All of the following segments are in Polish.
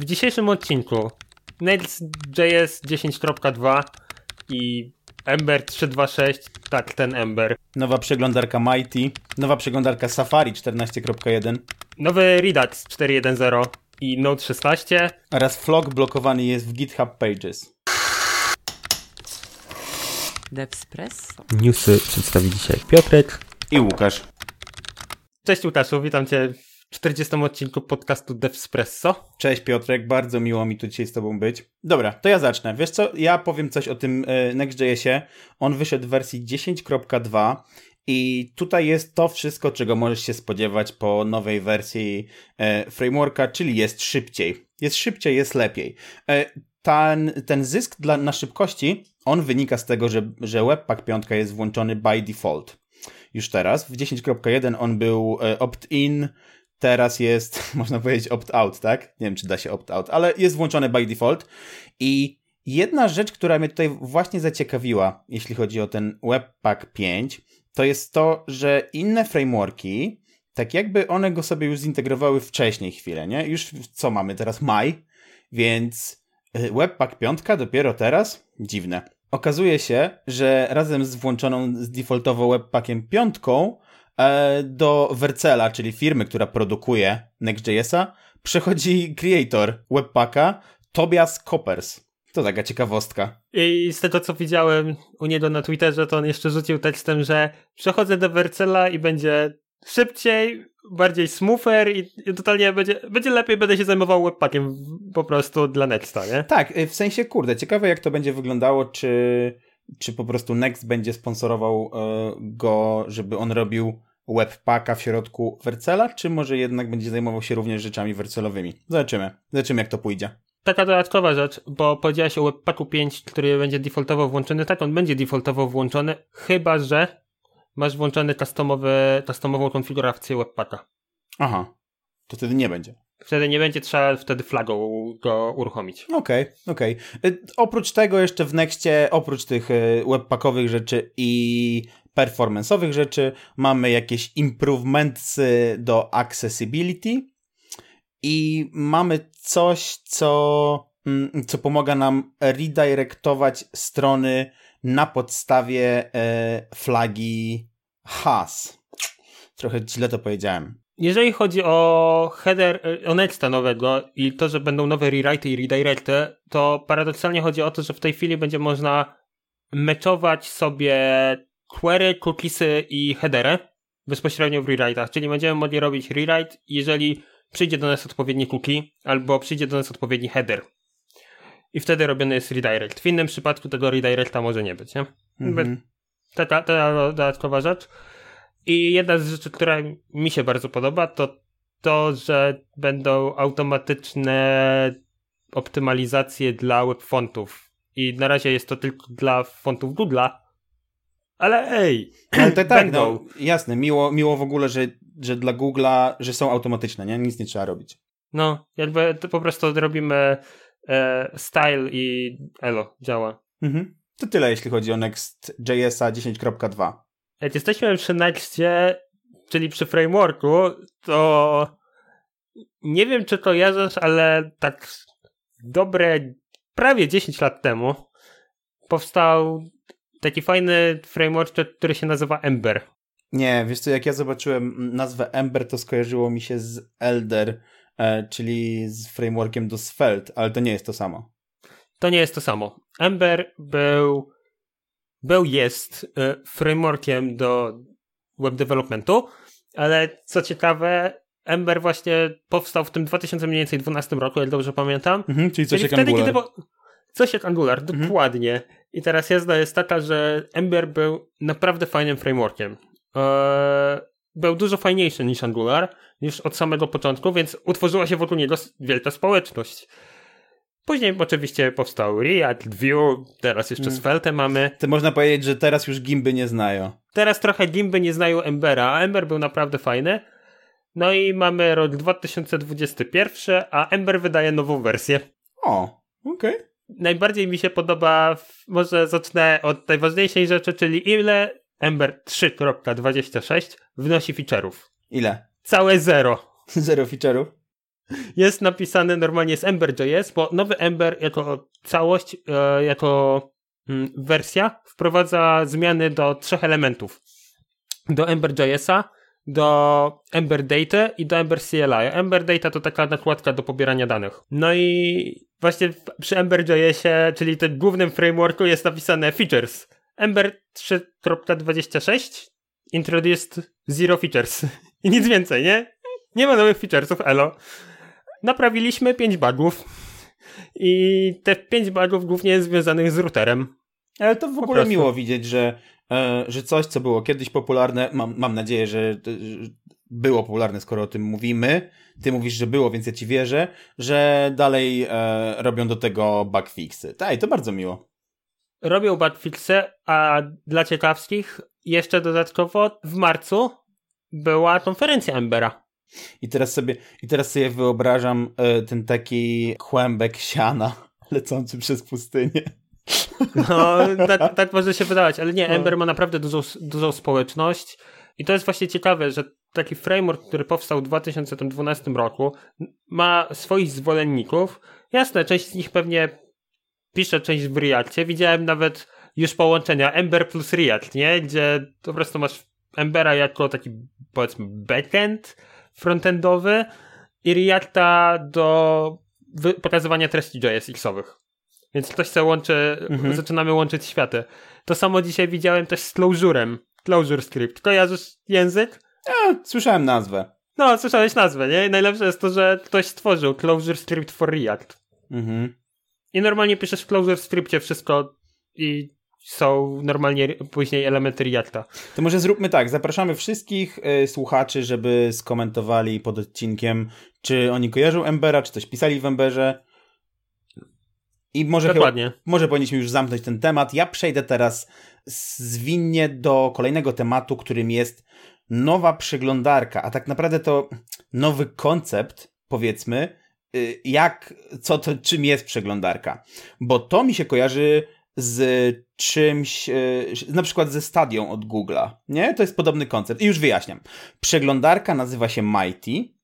w dzisiejszym odcinku Nails.js 10.2 i Ember 3.2.6, tak, ten Ember. Nowa przeglądarka Mighty, nowa przeglądarka Safari 14.1 Nowy Redux 4.1.0 i Node 16 oraz Flock blokowany jest w GitHub Pages. Devspresso. Newsy przedstawi dzisiaj Piotrek. I Łukasz. Cześć Łukaszu, witam cię w 40 odcinku podcastu Devspresso. Cześć Piotrek, bardzo miło mi tu dzisiaj z tobą być. Dobra, to ja zacznę. Wiesz co, ja powiem coś o tym e, Next.jsie. On wyszedł w wersji 10.2 i tutaj jest to wszystko, czego możesz się spodziewać po nowej wersji e, frameworka, czyli jest szybciej. Jest szybciej, jest lepiej. E, ten, ten zysk dla, na szybkości, on wynika z tego, że, że Webpack 5 jest włączony by default. Już teraz. W 10.1 on był opt-in, teraz jest, można powiedzieć, opt-out, tak? Nie wiem, czy da się opt-out, ale jest włączony by default. I jedna rzecz, która mnie tutaj właśnie zaciekawiła, jeśli chodzi o ten Webpack 5, to jest to, że inne frameworki, tak jakby one go sobie już zintegrowały wcześniej chwilę, nie? Już co mamy teraz? Maj, więc y, Webpack 5 dopiero teraz? Dziwne. Okazuje się, że razem z włączoną z defaultowo Webpackiem 5 e, do Vercela, czyli firmy, która produkuje Next.jsa, przechodzi creator Webpacka Tobias Coppers. To taka ciekawostka. I z tego co widziałem u niego na Twitterze, to on jeszcze rzucił tekstem, że przechodzę do Vercela i będzie szybciej, bardziej smoother i, i totalnie będzie, będzie lepiej, będę się zajmował webpackiem po prostu dla Nexta, nie? Tak, y, w sensie, kurde, ciekawe jak to będzie wyglądało, czy, czy po prostu Next będzie sponsorował y, go, żeby on robił webpacka w środku Vercela, czy może jednak będzie zajmował się również rzeczami wercelowymi. Zobaczymy. Zobaczymy jak to pójdzie. Taka dodatkowa rzecz, bo powiedziałeś o Webpacku 5, który będzie defaultowo włączony. Tak, on będzie defaultowo włączony, chyba że masz włączony customowy, customową konfigurację Webpacka. Aha, to wtedy nie będzie. Wtedy nie będzie trzeba wtedy flagą go uruchomić. Okej, okay, okej. Okay. Oprócz tego jeszcze w Nexcie, oprócz tych y, webpackowych rzeczy i performance'owych rzeczy, mamy jakieś improvementsy do accessibility i mamy coś, co, mm, co pomaga nam redirectować strony na podstawie e, flagi has. Trochę źle to powiedziałem. Jeżeli chodzi o header, o Nexta nowego i to, że będą nowe rewrite i redirecty, to paradoksalnie chodzi o to, że w tej chwili będzie można meczować sobie query, cookiesy i headery bezpośrednio w rewrite'ach, czyli będziemy mogli robić rewrite, jeżeli przyjdzie do nas odpowiedni cookie albo przyjdzie do nas odpowiedni header. I wtedy robiony jest redirect. W innym przypadku tego redirecta może nie być, nie? Mhm. Ta, ta, ta dodatkowa rzecz. I jedna z rzeczy, która mi się bardzo podoba, to to, że będą automatyczne optymalizacje dla webfontów. I na razie jest to tylko dla fontów Google'a, ale ej! Ale to tak, no, jasne, miło, miło w ogóle, że, że dla Google'a, że są automatyczne, nie? Nic nie trzeba robić. No, jakby to po prostu robimy e, style i elo, działa. Mhm. To tyle, jeśli chodzi o Next.jsa 10.2. Jak jesteśmy przy Nextie, czyli przy frameworku, to nie wiem, czy to kojarzysz, ale tak dobre prawie 10 lat temu powstał taki fajny framework, który się nazywa Ember. Nie, wiesz co, jak ja zobaczyłem nazwę Ember, to skojarzyło mi się z Elder, e, czyli z frameworkiem do Svelte, ale to nie jest to samo. To nie jest to samo. Ember był, był jest e, frameworkiem do web developmentu, ale co ciekawe, Ember właśnie powstał w tym 2012 roku, jak dobrze pamiętam. Mhm, czyli coś jak wtedy, Angular. Kiedy. Coś jak Angular, mhm. dokładnie. I teraz jazda jest taka, że Ember był naprawdę fajnym frameworkiem. Eee, był dużo fajniejszy niż Angular, niż od samego początku, więc utworzyła się wokół niego wielka społeczność. Później oczywiście powstał React, Vue, teraz jeszcze mm. Svelte mamy. To można powiedzieć, że teraz już Gimby nie znają. Teraz trochę Gimby nie znają Embera, a Ember był naprawdę fajny. No i mamy rok 2021, a Ember wydaje nową wersję. O, okej. Okay najbardziej mi się podoba, może zacznę od najważniejszej rzeczy, czyli ile Ember 3.26 wnosi feature'ów. Ile? Całe zero. Zero feature'ów? Jest napisane normalnie z Ember.js, bo nowy Ember jako całość, e, jako mm, wersja wprowadza zmiany do trzech elementów. Do Ember.jsa, do Ember Data i do Ember CLI. Ember Data to taka nakładka do pobierania danych. No i właśnie przy Ember.jsie, czyli tym głównym frameworku jest napisane features. Ember 3.26 introduced zero features. I nic więcej, nie? Nie ma nowych featuresów, elo. Naprawiliśmy 5 bugów. I te 5 bugów głównie jest związanych z routerem. Ale to w ogóle miło widzieć, że, e, że coś, co było kiedyś popularne, mam, mam nadzieję, że, było popularne, skoro o tym mówimy. Ty mówisz, że było, więc ja ci wierzę, że dalej e, robią do tego bugfixy. Tak, to bardzo miło. Robią bugfixy, a dla ciekawskich jeszcze dodatkowo w marcu była konferencja Embera. I teraz sobie, i teraz sobie wyobrażam e, ten taki kłębek siana lecący przez pustynię. No, tak, tak może się wydawać, ale nie, no. Ember ma naprawdę dużą, dużą społeczność i to jest właśnie ciekawe, że taki framework, który powstał w 2012 roku, ma swoich zwolenników. Jasne, część z nich pewnie pisze część w Reactie. Widziałem nawet już połączenia Ember plus React, nie? Gdzie po prostu masz Embera jako taki, powiedzmy, backend frontendowy i Reacta do pokazywania treści JSX-owych. Więc ktoś co łączy, mhm. zaczynamy łączyć światy. To samo dzisiaj widziałem też z Closure'em. Closure Script. Kojarzysz język? Ja, słyszałem nazwę. No, słyszałeś nazwę, nie? I najlepsze jest to, że ktoś stworzył Closure Script for React. Mhm. I normalnie piszesz w Closure Scriptie wszystko i są normalnie później elementy Reacta. To może zróbmy tak, zapraszamy wszystkich y, słuchaczy, żeby skomentowali pod odcinkiem, czy oni kojarzą Embera, czy coś pisali w Emberze. I może, chyba, może powinniśmy już zamknąć ten temat. Ja przejdę teraz zwinnie do kolejnego tematu, którym jest nowa przeglądarka, a tak naprawdę to nowy koncept, powiedzmy, y, jak, co to, czym jest przeglądarka. Bo to mi się kojarzy z czymś, e, na przykład ze stadią od Google'a, nie? To jest podobny koncept. I już wyjaśniam. Przeglądarka nazywa się Mighty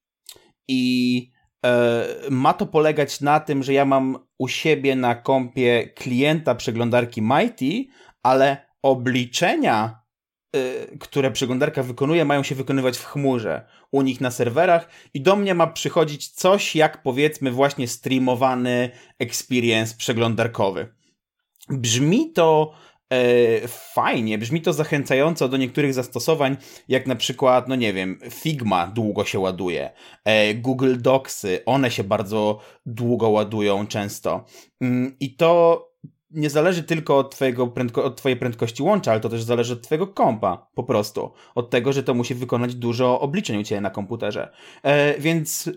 i e, ma to polegać na tym, że ja mam u siebie na kompie klienta przeglądarki Mighty, ale obliczenia, e, które przeglądarka wykonuje, mają się wykonywać w chmurze u nich na serwerach i do mnie ma przychodzić coś jak powiedzmy właśnie streamowany experience przeglądarkowy. Brzmi to e, fajnie, brzmi to zachęcająco do niektórych zastosowań, jak na przykład, no nie wiem, Figma długo się ładuje, e, Google Docsy, one się bardzo długo ładują często. Mm, I to nie zależy tylko od, twojego prędko, od twojej prędkości łącza, ale to też zależy od twojego kompa, po prostu. Od tego, że to musi wykonać dużo obliczeń u ciebie na komputerze. E, więc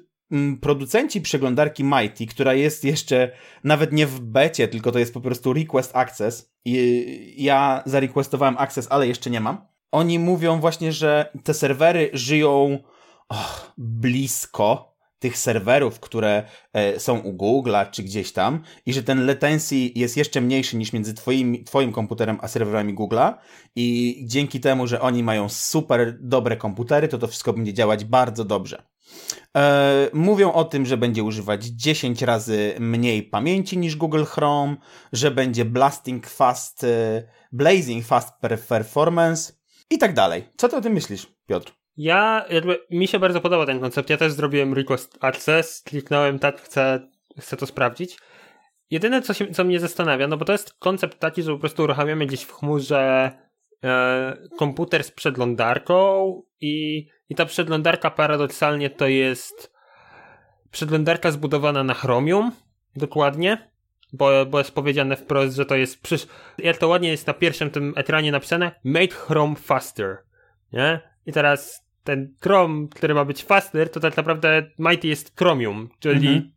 producenci przeglądarki Mighty, która jest jeszcze nawet nie w becie, tylko to jest po prostu request access. I ja zarequestowałem access, ale jeszcze nie mam. Oni mówią właśnie, że te serwery żyją oh, blisko tych serwerów, które e, są u Google'a czy gdzieś tam i że ten latency jest jeszcze mniejszy niż między twoim, twoim komputerem a serwerami Google'a i dzięki temu, że oni mają super dobre komputery, to to wszystko będzie działać bardzo dobrze. E, mówią o tym, że będzie używać 10 razy mniej pamięci niż Google Chrome, że będzie blasting fast, e, blazing fast performance i tak dalej. Co ty o tym myślisz, Piotr? Ja, jakby, mi się bardzo podoba ten koncept. Ja też zrobiłem request access, kliknąłem tak, chcę, chcę to sprawdzić. Jedyne, co, się, co mnie zastanawia, no bo to jest koncept taki, że po prostu uruchamiamy gdzieś w chmurze e, komputer z przeglądarką i, i ta przeglądarka paradoksalnie to jest przeglądarka zbudowana na Chromium, dokładnie, bo, bo jest powiedziane wprost, że to jest, przecież jak to ładnie jest na pierwszym tym ekranie napisane, make Chrome faster, nie? I teraz ten Chrome, który ma być faster, to tak naprawdę Mighty jest Chromium, czyli mhm.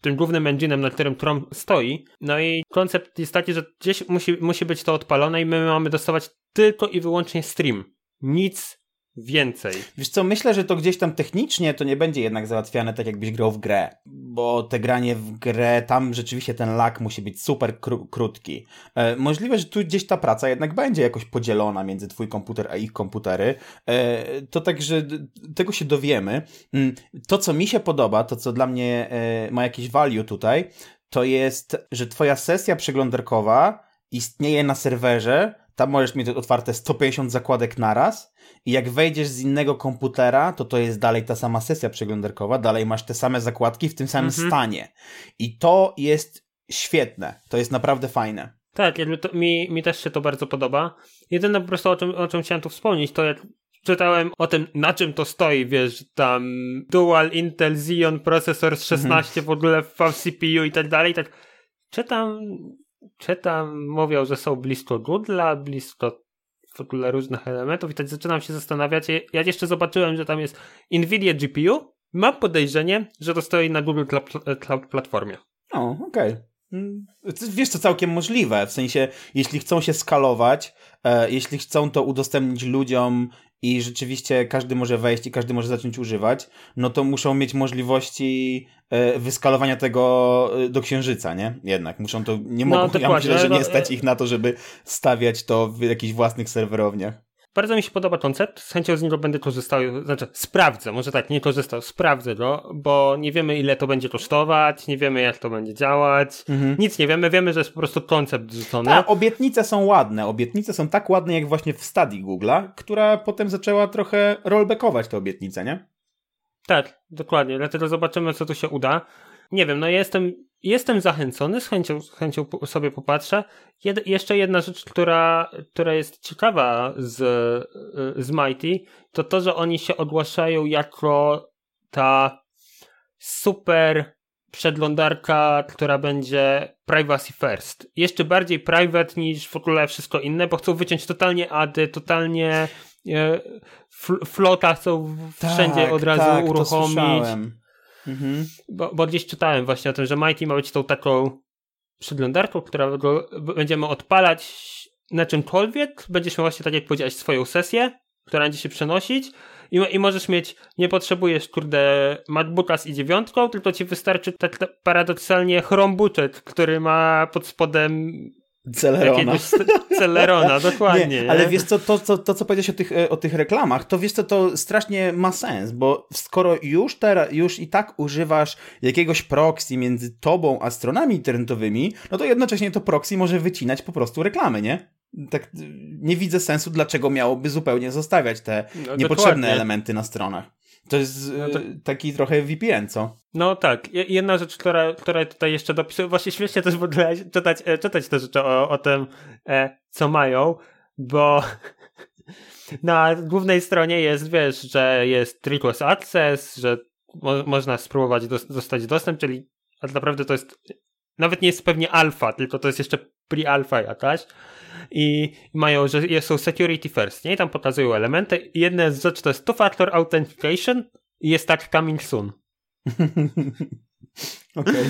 tym głównym engine'em, na którym Chrome stoi. No i koncept jest taki, że gdzieś musi, musi być to odpalone i my mamy dostawać tylko i wyłącznie stream. Nic więcej. Wiesz co, myślę, że to gdzieś tam technicznie to nie będzie jednak załatwiane tak, jakbyś grał w grę, bo te granie w grę, tam rzeczywiście ten lag musi być super kró krótki. E, możliwe, że tu gdzieś ta praca jednak będzie jakoś podzielona między twój komputer a ich komputery. E, to także tego się dowiemy. Mm, to, co mi się podoba, to co dla mnie e, ma jakiś value tutaj, to jest, że twoja sesja przeglądarkowa istnieje na serwerze, tam możesz mieć otwarte 150 zakładek naraz i jak wejdziesz z innego komputera, to to jest dalej ta sama sesja przeglądarkowa, dalej masz te same zakładki w tym samym mhm. stanie. I to jest świetne, to jest naprawdę fajne. Tak, to, mi, mi też się to bardzo podoba. Jedyne po prostu o czym, o czym chciałem tu wspomnieć, to jak czytałem o tym, na czym to stoi, wiesz, tam Dual Intel Xeon procesor z 16 mhm. w ogóle w CPU i tak dalej, tak czytam czytam, mówią, że są blisko Google'a, blisko w ogóle różnych elementów i tak zaczynam się zastanawiać. Ja jeszcze zobaczyłem, że tam jest Nvidia GPU. Mam podejrzenie, że to stoi na Google Cloud Platformie. O, okej. Okay. Mm, wiesz, to całkiem możliwe. W sensie, jeśli chcą się skalować, e, jeśli chcą to udostępnić ludziom i rzeczywiście każdy może wejść i każdy może zacząć używać, no to muszą mieć możliwości e, wyskalowania tego e, do księżyca, nie? Jednak muszą to, nie no, mogą, ja myślę, że nie stać ich na to, żeby stawiać to w jakichś własnych serwerowniach. Bardzo mi się podoba koncept, z chęcią z niego będę korzystał, znaczy sprawdzę, może tak, nie korzystał, sprawdzę go, bo nie wiemy ile to będzie kosztować, nie wiemy jak to będzie działać, mhm. nic nie wiemy, wiemy, że jest po prostu koncept rzucony. Tak, obietnice są ładne, obietnice są tak ładne jak właśnie w stadii Google'a, która potem zaczęła trochę rollbackować te obietnice, nie? Tak, dokładnie, dlatego zobaczymy co tu się uda. Nie wiem, no jestem jestem zachęcony, z chęcią, z chęcią sobie popatrzę. Jed, jeszcze jedna rzecz, która, która jest ciekawa z, z Mighty, to to, że oni się ogłaszają jako ta super przeglądarka, która będzie privacy first. Jeszcze bardziej private niż w ogóle wszystko inne, bo chcą wyciąć totalnie ady, totalnie e, flota chcą wszędzie tak, od razu tak, uruchomić. Mhm. Bo, bo gdzieś czytałem właśnie o tym, że Mighty ma być tą taką przeglądarką, która będziemy odpalać na czymkolwiek. Będziesz miał właśnie, tak jak powiedziałeś, swoją sesję, która będzie się przenosić i, i możesz mieć, nie potrzebujesz, kurde, MacBooka z i9, tylko ci wystarczy tak paradoksalnie Chromebooket, który ma pod spodem Celerona. Celerona, dokładnie. Nie, ale wiesz co, to, to, to co powiedziałeś o tych, e, o tych reklamach, to wiesz co, to strasznie ma sens, bo skoro już teraz, już i tak używasz jakiegoś proxy między tobą a stronami internetowymi, no to jednocześnie to proxy może wycinać po prostu reklamy, nie? Tak nie widzę sensu, dlaczego miałoby zupełnie zostawiać te no, niepotrzebne dokładnie. elementy na stronach. To jest no to... E, taki trochę VPN, co? No tak. Jedna rzecz, która, która tutaj jeszcze dopisuje, właśnie śmiesznie też w ogóle czytać, e, czytać te rzeczy o, o tym, e, co mają, bo na głównej stronie jest, wiesz, że jest request access, że mo można spróbować dos dostać dostęp, czyli tak naprawdę to jest nawet nie jest pewnie alfa, tylko to jest jeszcze pre-alpha jakaś i mają, że są security first, nie? I tam pokazują elementy. Jedna z rzeczy to jest two-factor authentication i jest tak coming soon. Okej. Okay.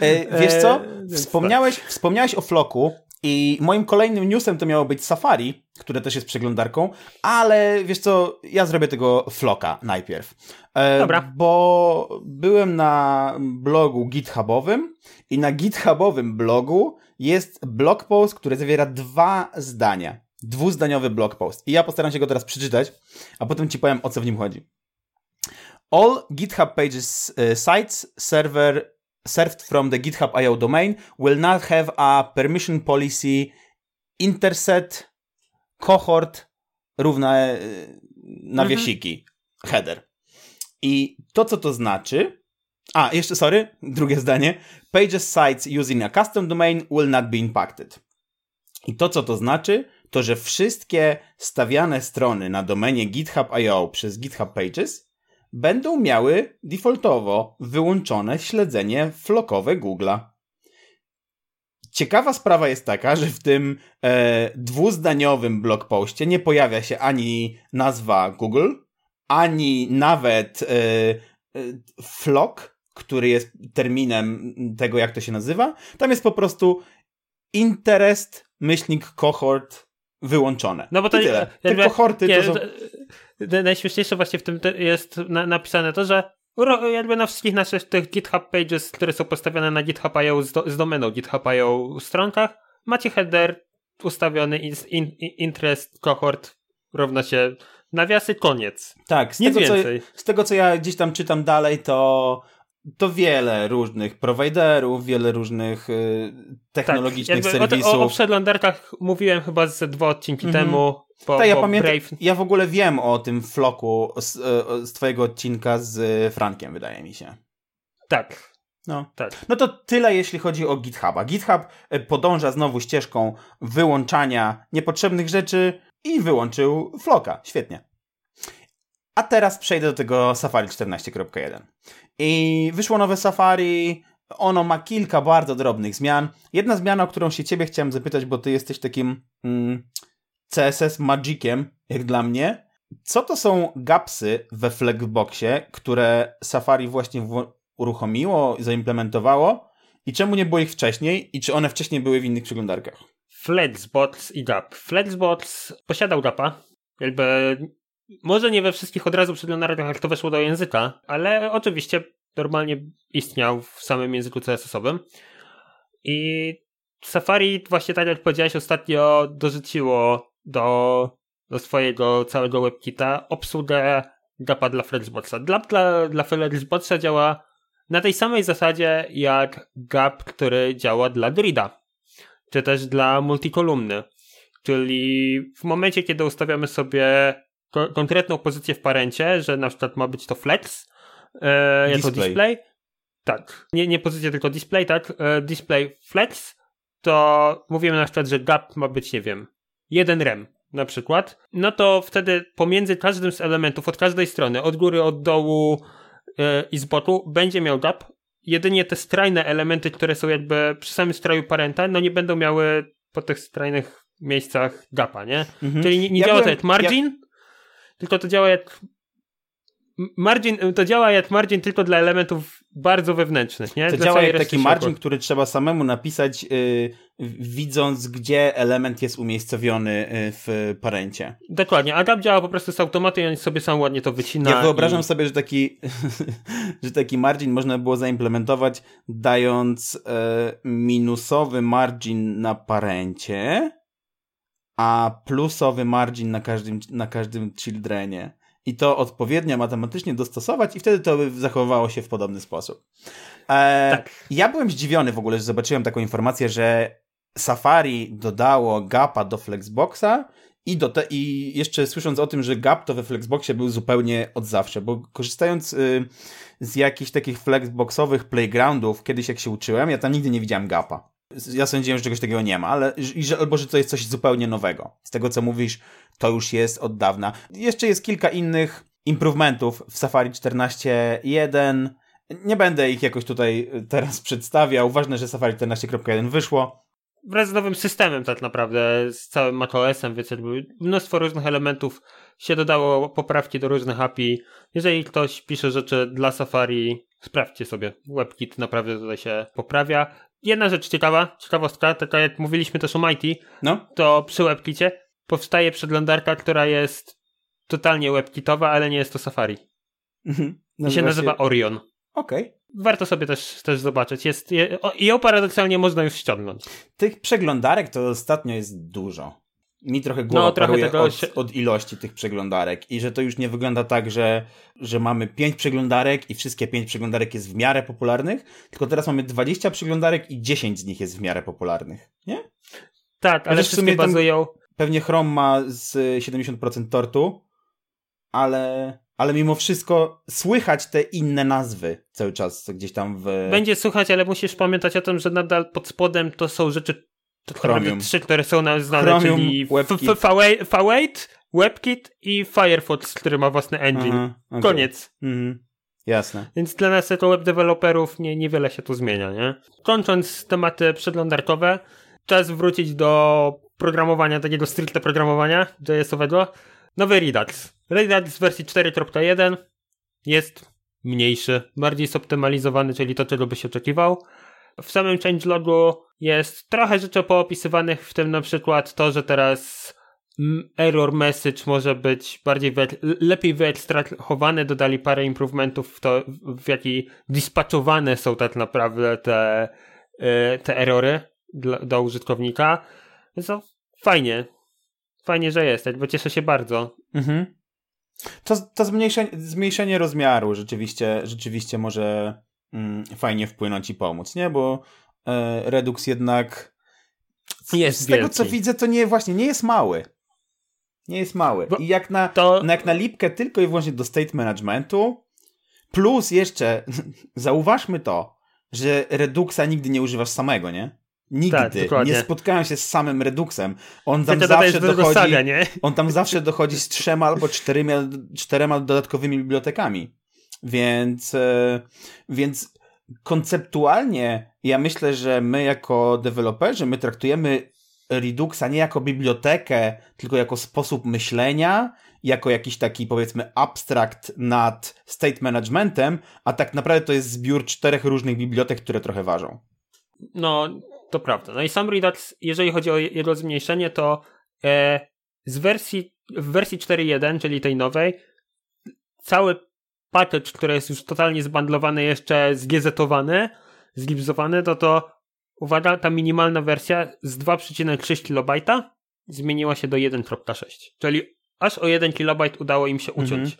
E, wiesz co? E, wspomniałeś, wspomniałeś o Floku i moim kolejnym newsem to miało być Safari, które też jest przeglądarką, ale wiesz co, ja zrobię tego Floka najpierw. E, Dobra. Bo byłem na blogu GitHubowym i na GitHubowym blogu jest blog post, który zawiera dwa zdania. Dwuzdaniowy blog post. I ja postaram się go teraz przeczytać, a potem ci powiem o co w nim chodzi. All GitHub Pages uh, sites server served from the GitHub IO domain will not have a permission policy interset cohort równe nawiasiki, mhm. header. I to, co to znaczy, a, jeszcze sorry, drugie zdanie. Pages sites using a custom domain will not be impacted. I to, co to znaczy, to że wszystkie stawiane strony na domenie GitHub.io przez GitHub Pages będą miały defaultowo wyłączone śledzenie flokowe Google'a. Ciekawa sprawa jest taka, że w tym e, dwuzdaniowym blogpoście nie pojawia się ani nazwa Google, ani nawet e, e, flok, który jest terminem tego, jak to się nazywa. Tam jest po prostu interest, myślnik, cohort wyłączone. No bo to I tyle. Te kohorty to są... najśmieszniejsze właśnie w tym jest na, napisane to, że jakby na wszystkich naszych tych GitHub pages, które są postawione na GitHub.io z, do, z domeną GitHub.io stronkach, macie header ustawiony in, in, interest cohort równa się nawiasy, koniec. Tak, z Nic tego, więcej. Co, z tego co ja gdzieś tam czytam dalej, to to wiele różnych prowajderów, wiele różnych y, technologicznych tak, serwisów. O, o, o przeglądarkach mówiłem chyba ze dwa odcinki mm -hmm. temu. Po, tak, ja pamiętam, Brave. ja w ogóle wiem o tym floku z, y, z twojego odcinka z Frankiem, wydaje mi się. Tak. No. tak. No to tyle, jeśli chodzi o GitHuba. GitHub y, podąża znowu ścieżką wyłączania niepotrzebnych rzeczy i wyłączył floka. Świetnie. A teraz przejdę do tego Safari 14.1. I wyszło nowe Safari. Ono ma kilka bardzo drobnych zmian. Jedna zmiana, o którą się ciebie chciałem zapytać, bo ty jesteś takim mm, CSS magiciem, jak dla mnie. Co to są gapsy we Flexboxie, które Safari właśnie uruchomiło, zaimplementowało? I czemu nie było ich wcześniej? I czy one wcześniej były w innych przeglądarkach? Flexbox i Gap. Flexbox posiadał Gapa. Jakby może nie we wszystkich od razu przeglądarkach, jak to weszło do języka, ale oczywiście normalnie istniał w samym języku CSS-owym. I Safari, właśnie tak jak powiedziałeś, ostatnio dorzuciło do, do swojego całego WebKita obsługę Gapa dla Flexboxa. Dla, dla, dla Flexboxa działa na tej samej zasadzie jak Gap, który działa dla Drida, czy też dla multikolumny. Czyli w momencie, kiedy ustawiamy sobie ko konkretną pozycję w parencie, że na przykład ma być to flex e, jako display. display. Tak, nie, nie pozycja, tylko display, tak. E, display flex, to mówimy na przykład, że gap ma być, nie wiem, jeden rem na przykład, no to wtedy pomiędzy każdym z elementów, od każdej strony, od góry, od dołu e, i z boku, będzie miał gap. Jedynie te strajne elementy, które są jakby przy samym stroju parenta, no nie będą miały po tych strajnych miejscach gapa, nie? Mhm. Czyli nie, nie ja działa byłem, to jak margin, ja tylko to działa jak margin, to działa jak margin tylko dla elementów bardzo wewnętrznych, nie? To dla działa jak taki margin, który trzeba samemu napisać, yy, widząc, gdzie element jest umiejscowiony yy, w parencie. Dokładnie, a działa po prostu z automatu i on sobie sam ładnie to wycina. Ja wyobrażam i... sobie, że taki, że taki margin można było zaimplementować, dając yy, minusowy margin na parencie, a plusowy margin na każdym, na każdym childrenie. I to odpowiednio matematycznie dostosować i wtedy to by zachowywało się w podobny sposób. E, tak. Ja byłem zdziwiony w ogóle, że zobaczyłem taką informację, że Safari dodało gapa do Flexboxa i, do te, I jeszcze słysząc o tym, że gap to we Flexboxie był zupełnie od zawsze, bo korzystając y, z jakichś takich Flexboxowych playgroundów, kiedyś jak się uczyłem, ja tam nigdy nie widziałem gapa ja sądziłem, że czegoś takiego nie ma, ale i że, albo że to jest coś zupełnie nowego. Z tego, co mówisz, to już jest od dawna. Jeszcze jest kilka innych improvementów w Safari 14.1. Nie będę ich jakoś tutaj teraz przedstawiał. Ważne, że Safari 14.1 wyszło. Wraz z nowym systemem tak naprawdę, z całym macOSem, więc mnóstwo różnych elementów się dodało, poprawki do różnych API. Jeżeli ktoś pisze rzeczy dla Safari, sprawdźcie sobie. WebKit naprawdę tutaj się poprawia jedna rzecz ciekawa, ciekawostka, taka jak mówiliśmy też o Mighty, no. to przy WebKicie powstaje przeglądarka, która jest totalnie WebKitowa, ale nie jest to Safari. Mhm. I się nazywa Orion. Okej. Okay. Warto sobie też, też zobaczyć. Jest, je, I ją paradoksalnie można już ściągnąć. Tych przeglądarek to ostatnio jest dużo mi trochę głowa no, trochę paruje od, od, ilości tych przeglądarek i że to już nie wygląda tak, że, że mamy pięć przeglądarek i wszystkie pięć przeglądarek jest w miarę popularnych, tylko teraz mamy 20 przeglądarek i 10 z nich jest w miarę popularnych, nie? Tak, ale wszystkie w sumie bazują... Pewnie Chrome ma z 70% tortu, ale, ale mimo wszystko słychać te inne nazwy cały czas gdzieś tam w... Będzie słychać, ale musisz pamiętać o tym, że nadal pod spodem to są rzeczy to Chromium. trzy, które są nam znane, Chromium, czyli V8, WebKit i Firefox, który ma własny engine. Aha, okay. Koniec. Mhm. Jasne. Więc dla nas jako web deweloperów nie, niewiele się tu zmienia, nie? Kończąc tematy przeglądarkowe, czas wrócić do programowania, takiego stricte programowania JS-owego. Nowy Redux. Redux w wersji 4.1 jest mniejszy, bardziej zoptymalizowany, czyli to, czego by się oczekiwał. W samym changelogu jest trochę rzeczy poopisywanych, w tym na przykład to, że teraz error message może być bardziej lepiej wyekstrahowany, dodali parę improvementów w to, w jaki dispatchowane są tak naprawdę te, y, te erory dla, do użytkownika. Więc to fajnie. Fajnie, że jest, bo cieszę się bardzo. Mhm. To, to zmniejszenie, zmniejszenie rozmiaru rzeczywiście, rzeczywiście może fajnie wpłynąć i pomóc, nie? Bo e, Redux jednak jest z wielki. tego co widzę, to nie właśnie nie jest mały. Nie jest mały. Bo I jak na, to... jak na lipkę tylko i wyłącznie do state managementu, plus jeszcze zauważmy to, że Reduxa nigdy nie używasz samego, nie? Nigdy. Tak, nie spotkałem się z samym Reduxem. On tam zawsze dochodzi. Saga, nie? On tam zawsze dochodzi z trzema albo czterema, czterema dodatkowymi bibliotekami. Więc, e, więc konceptualnie ja myślę, że my jako deweloperzy, my traktujemy Reduxa nie jako bibliotekę, tylko jako sposób myślenia, jako jakiś taki powiedzmy abstrakt nad state managementem, a tak naprawdę to jest zbiór czterech różnych bibliotek, które trochę ważą. No, to prawda. No i sam Redux, jeżeli chodzi o jego zmniejszenie, to e, z wersji, w wersji 4.1, czyli tej nowej, cały package, który jest już totalnie zbandlowany, jeszcze zgiezetowany, zlipsowany, to to uwaga, ta minimalna wersja z 2,3 KB zmieniła się do 1.6. Czyli aż o 1 KB udało im się uciąć. Mhm.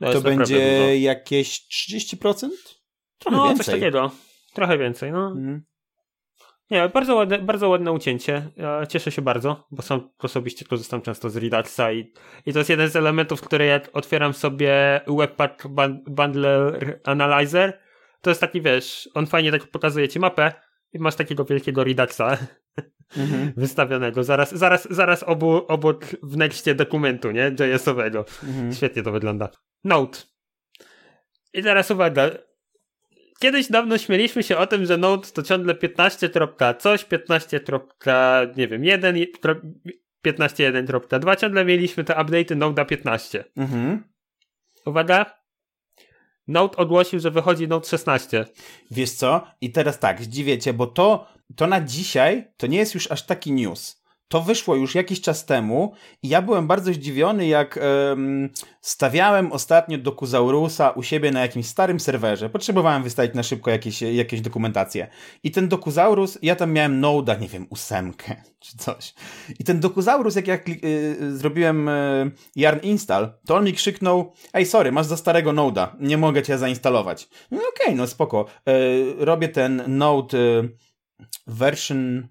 To, to będzie jakieś 30%? Trochę no, więcej. coś takiego. Trochę więcej, no. Mhm. Nie, bardzo ładne, bardzo ładne ucięcie. Ja cieszę się bardzo, bo sam osobiście korzystam często z Reduxa i, i to jest jeden z elementów, który jak otwieram sobie Webpack Bundler Analyzer, to jest taki, wiesz, on fajnie tak pokazuje ci mapę i masz takiego wielkiego Reduxa mhm. wystawionego. Zaraz, zaraz, zaraz obu, obok w nexcie dokumentu, nie? JS-owego. Mhm. Świetnie to wygląda. Note. I teraz uwaga, kiedyś dawno śmieliśmy się o tym, że Node to ciągle 15 tropka coś, 15 tropka, nie wiem, 1, 15.1.2, ciągle mieliśmy te update'y Node'a 15. Mhm. Uwaga, Node ogłosił, że wychodzi Node 16. Wiesz co? I teraz tak, zdziwię cię, bo to, to na dzisiaj to nie jest już aż taki news. To wyszło już jakiś czas temu i ja byłem bardzo zdziwiony, jak um, stawiałem ostatnio Dokuzaurusa u siebie na jakimś starym serwerze. Potrzebowałem wystawić na szybko jakieś, jakieś dokumentacje. I ten Dokuzaurus, ja tam miałem Noda, nie wiem, ósemkę czy coś. I ten Dokuzaurus, jak ja y, zrobiłem y, yarn install, to on mi krzyknął, ej, sorry, masz za starego Noda, nie mogę cię zainstalować. No okej, okay, no spoko. Y, robię ten Node y, version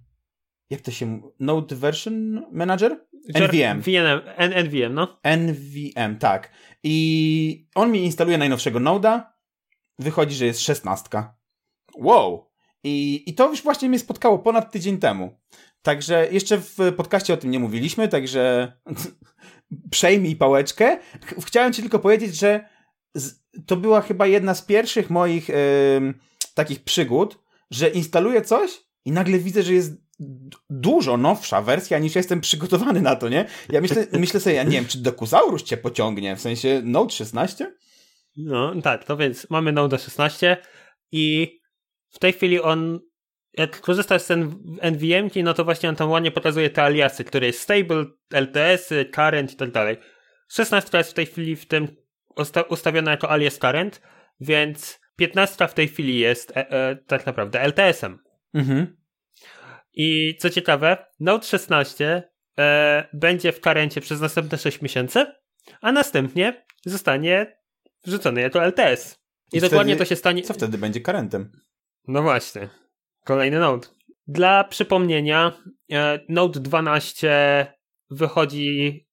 jak to się Node Version Manager? NVM. VNM, NVM, no. NVM, tak. I on mi instaluje najnowszego Noda. Wychodzi, że jest szesnastka. Wow! I, I to już właśnie mnie spotkało ponad tydzień temu. Także jeszcze w podcaście o tym nie mówiliśmy, także przejmij pałeczkę. Chciałem ci tylko powiedzieć, że to była chyba jedna z pierwszych moich yy, takich przygód, że instaluję coś i nagle widzę, że jest dużo nowsza wersja niż jestem przygotowany na to, nie? Ja myślę, myślę sobie, ja nie wiem, czy Dokusaurus cię pociągnie, w sensie Note 16? No, tak, to więc mamy Note 16 i w tej chwili on jak korzystasz z NVM, no to właśnie on tam ładnie pokazuje te aliasy, które jest stable, LTS, current i tak dalej. 16 jest w tej chwili w tym ustawiona jako alias current, więc 15 w tej chwili jest e, e, tak naprawdę LTS-em. Mhm. I co ciekawe, Note 16 e, będzie w karencie przez następne 6 miesięcy, a następnie zostanie wrzucony jako LTS. I, I dokładnie wtedy, to się stanie. Co wtedy będzie karentem? No właśnie. Kolejny Note. Dla przypomnienia, e, Note 12 wychodzi,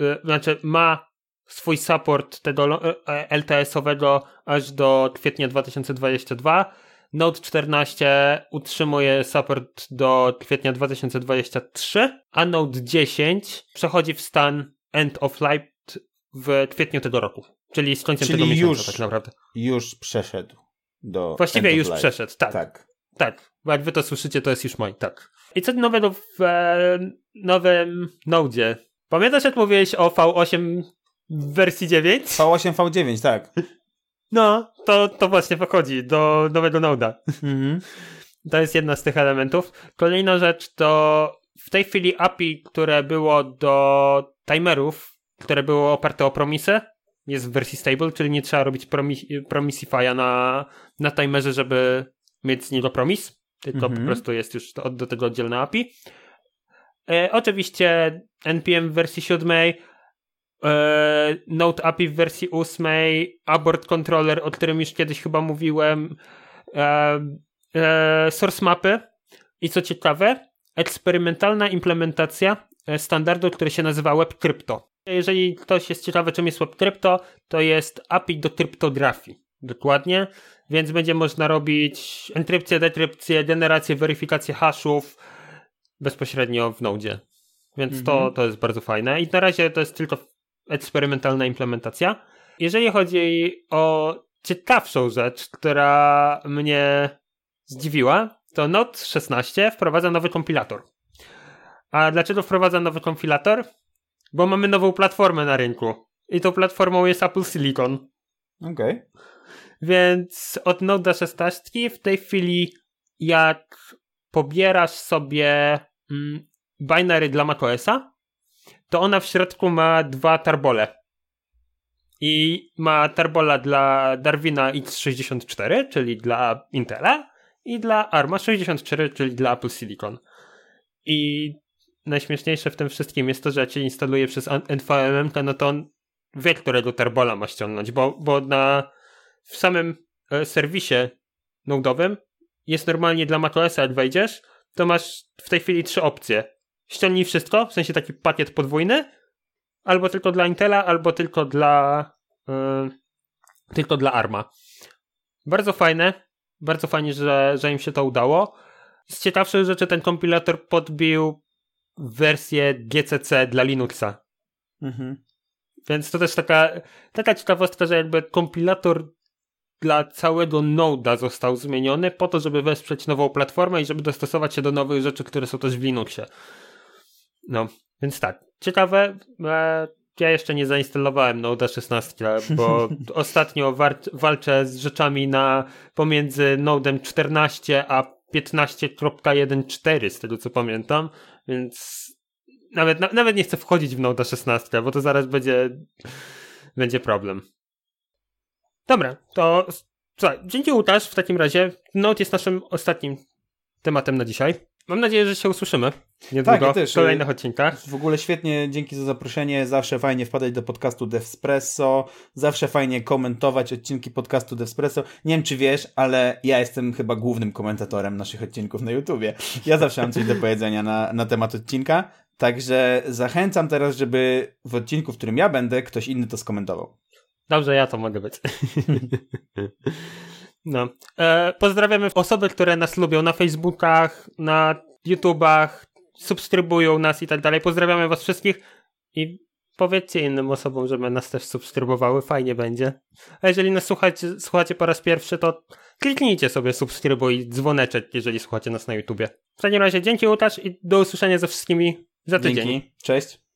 e, znaczy ma swój support tego e, LTS-owego aż do kwietnia 2022 Note 14 utrzymuje support do kwietnia 2023, a Note 10 przechodzi w stan End of Life w kwietniu tego roku. Czyli z końcem Czyli tego miesiąca już, tak naprawdę. już przeszedł do Właściwie już przeszedł, tak. Tak. Tak, bo jak wy to słyszycie, to jest już mój, tak. I co nowego w e, nowym Node? Pamiętasz jak mówiłeś o V8 w wersji 9? V8, V9, tak. No, to, to właśnie pochodzi do nowego Noda. Mhm. To jest jedna z tych elementów. Kolejna rzecz to w tej chwili API, które było do timerów, które było oparte o promisy, jest w wersji stable, czyli nie trzeba robić promis promisify'a na, na timerze, żeby mieć z niego promis, tylko mhm. po prostu jest już do, do tego oddzielna API. E, oczywiście NPM w wersji 7, e, Node API w wersji 8, Abort Controller, o którym już kiedyś chyba mówiłem, e, e, source mapy i co ciekawe, eksperymentalna implementacja standardu, który się nazywa WebCrypto. Jeżeli ktoś jest ciekawy, czym jest WebCrypto, to jest API do kryptografii. Dokładnie. Więc będzie można robić enkrypcję, dekrypcję, generację, weryfikację hashów bezpośrednio w Node. Więc mhm. to, to jest bardzo fajne. I na razie to jest tylko eksperymentalna implementacja. Jeżeli chodzi o ciekawszą rzecz, która mnie zdziwiła, to Node 16 wprowadza nowy kompilator. A dlaczego wprowadza nowy kompilator? Bo mamy nową platformę na rynku. I tą platformą jest Apple Silicon. Okej. Okay. Więc od Node 16 w tej chwili jak pobierasz sobie mm, binary dla macOSa, to ona w środku ma dwa tarbole. I ma tarbola dla Darwina X64, czyli dla Intela, i dla ARMA 64, czyli dla Apple Silicon. I najśmieszniejsze w tym wszystkim jest to, że jak się instaluje przez NVMe, no to on wie, którego tarbola ma ściągnąć, bo, bo na, w samym e, serwisie nodowym jest normalnie dla macOSa, jak wejdziesz, to masz w tej chwili trzy opcje. Ściągnij wszystko, w sensie taki pakiet podwójny, albo tylko dla Intela, albo tylko dla yy, tylko dla ARMA. Bardzo fajne, bardzo fajnie, że, że im się to udało. Z ciekawszych rzeczy ten kompilator podbił wersję GCC dla Linuxa. Mhm. Więc to też taka, taka ciekawostka, że jakby kompilator dla całego Node'a został zmieniony po to, żeby wesprzeć nową platformę i żeby dostosować się do nowych rzeczy, które są też w Linuxie. No, więc tak. Ciekawe, e, ja jeszcze nie zainstalowałem Node 16, bo ostatnio walczę z rzeczami na pomiędzy Nodem 14 a 15.1.4 z tego co pamiętam, więc nawet, na, nawet nie chcę wchodzić w Node 16, bo to zaraz będzie będzie problem. Dobra, to słuchaj, dzięki Łukasz w takim razie. Node jest naszym ostatnim tematem na dzisiaj. Mam nadzieję, że się usłyszymy niedługo tak, też. w kolejnych odcinkach. W ogóle świetnie, dzięki za zaproszenie. Zawsze fajnie wpadać do podcastu Devspresso. Zawsze fajnie komentować odcinki podcastu Devspresso. Nie wiem, czy wiesz, ale ja jestem chyba głównym komentatorem naszych odcinków na YouTubie. Ja zawsze mam coś do powiedzenia na, na temat odcinka. Także zachęcam teraz, żeby w odcinku, w którym ja będę, ktoś inny to skomentował. Dobrze, ja to mogę być. No. E, pozdrawiamy osoby, które nas lubią na Facebookach, na YouTubach, subskrybują nas i tak dalej. Pozdrawiamy was wszystkich i powiedzcie innym osobom, żeby nas też subskrybowały, fajnie będzie. A jeżeli nas słuchacie, słuchacie po raz pierwszy, to kliknijcie sobie subskrybuj i dzwoneczek, jeżeli słuchacie nas na YouTubie. W takim razie dzięki Łukasz i do usłyszenia ze wszystkimi za tydzień. Dzięki. Cześć.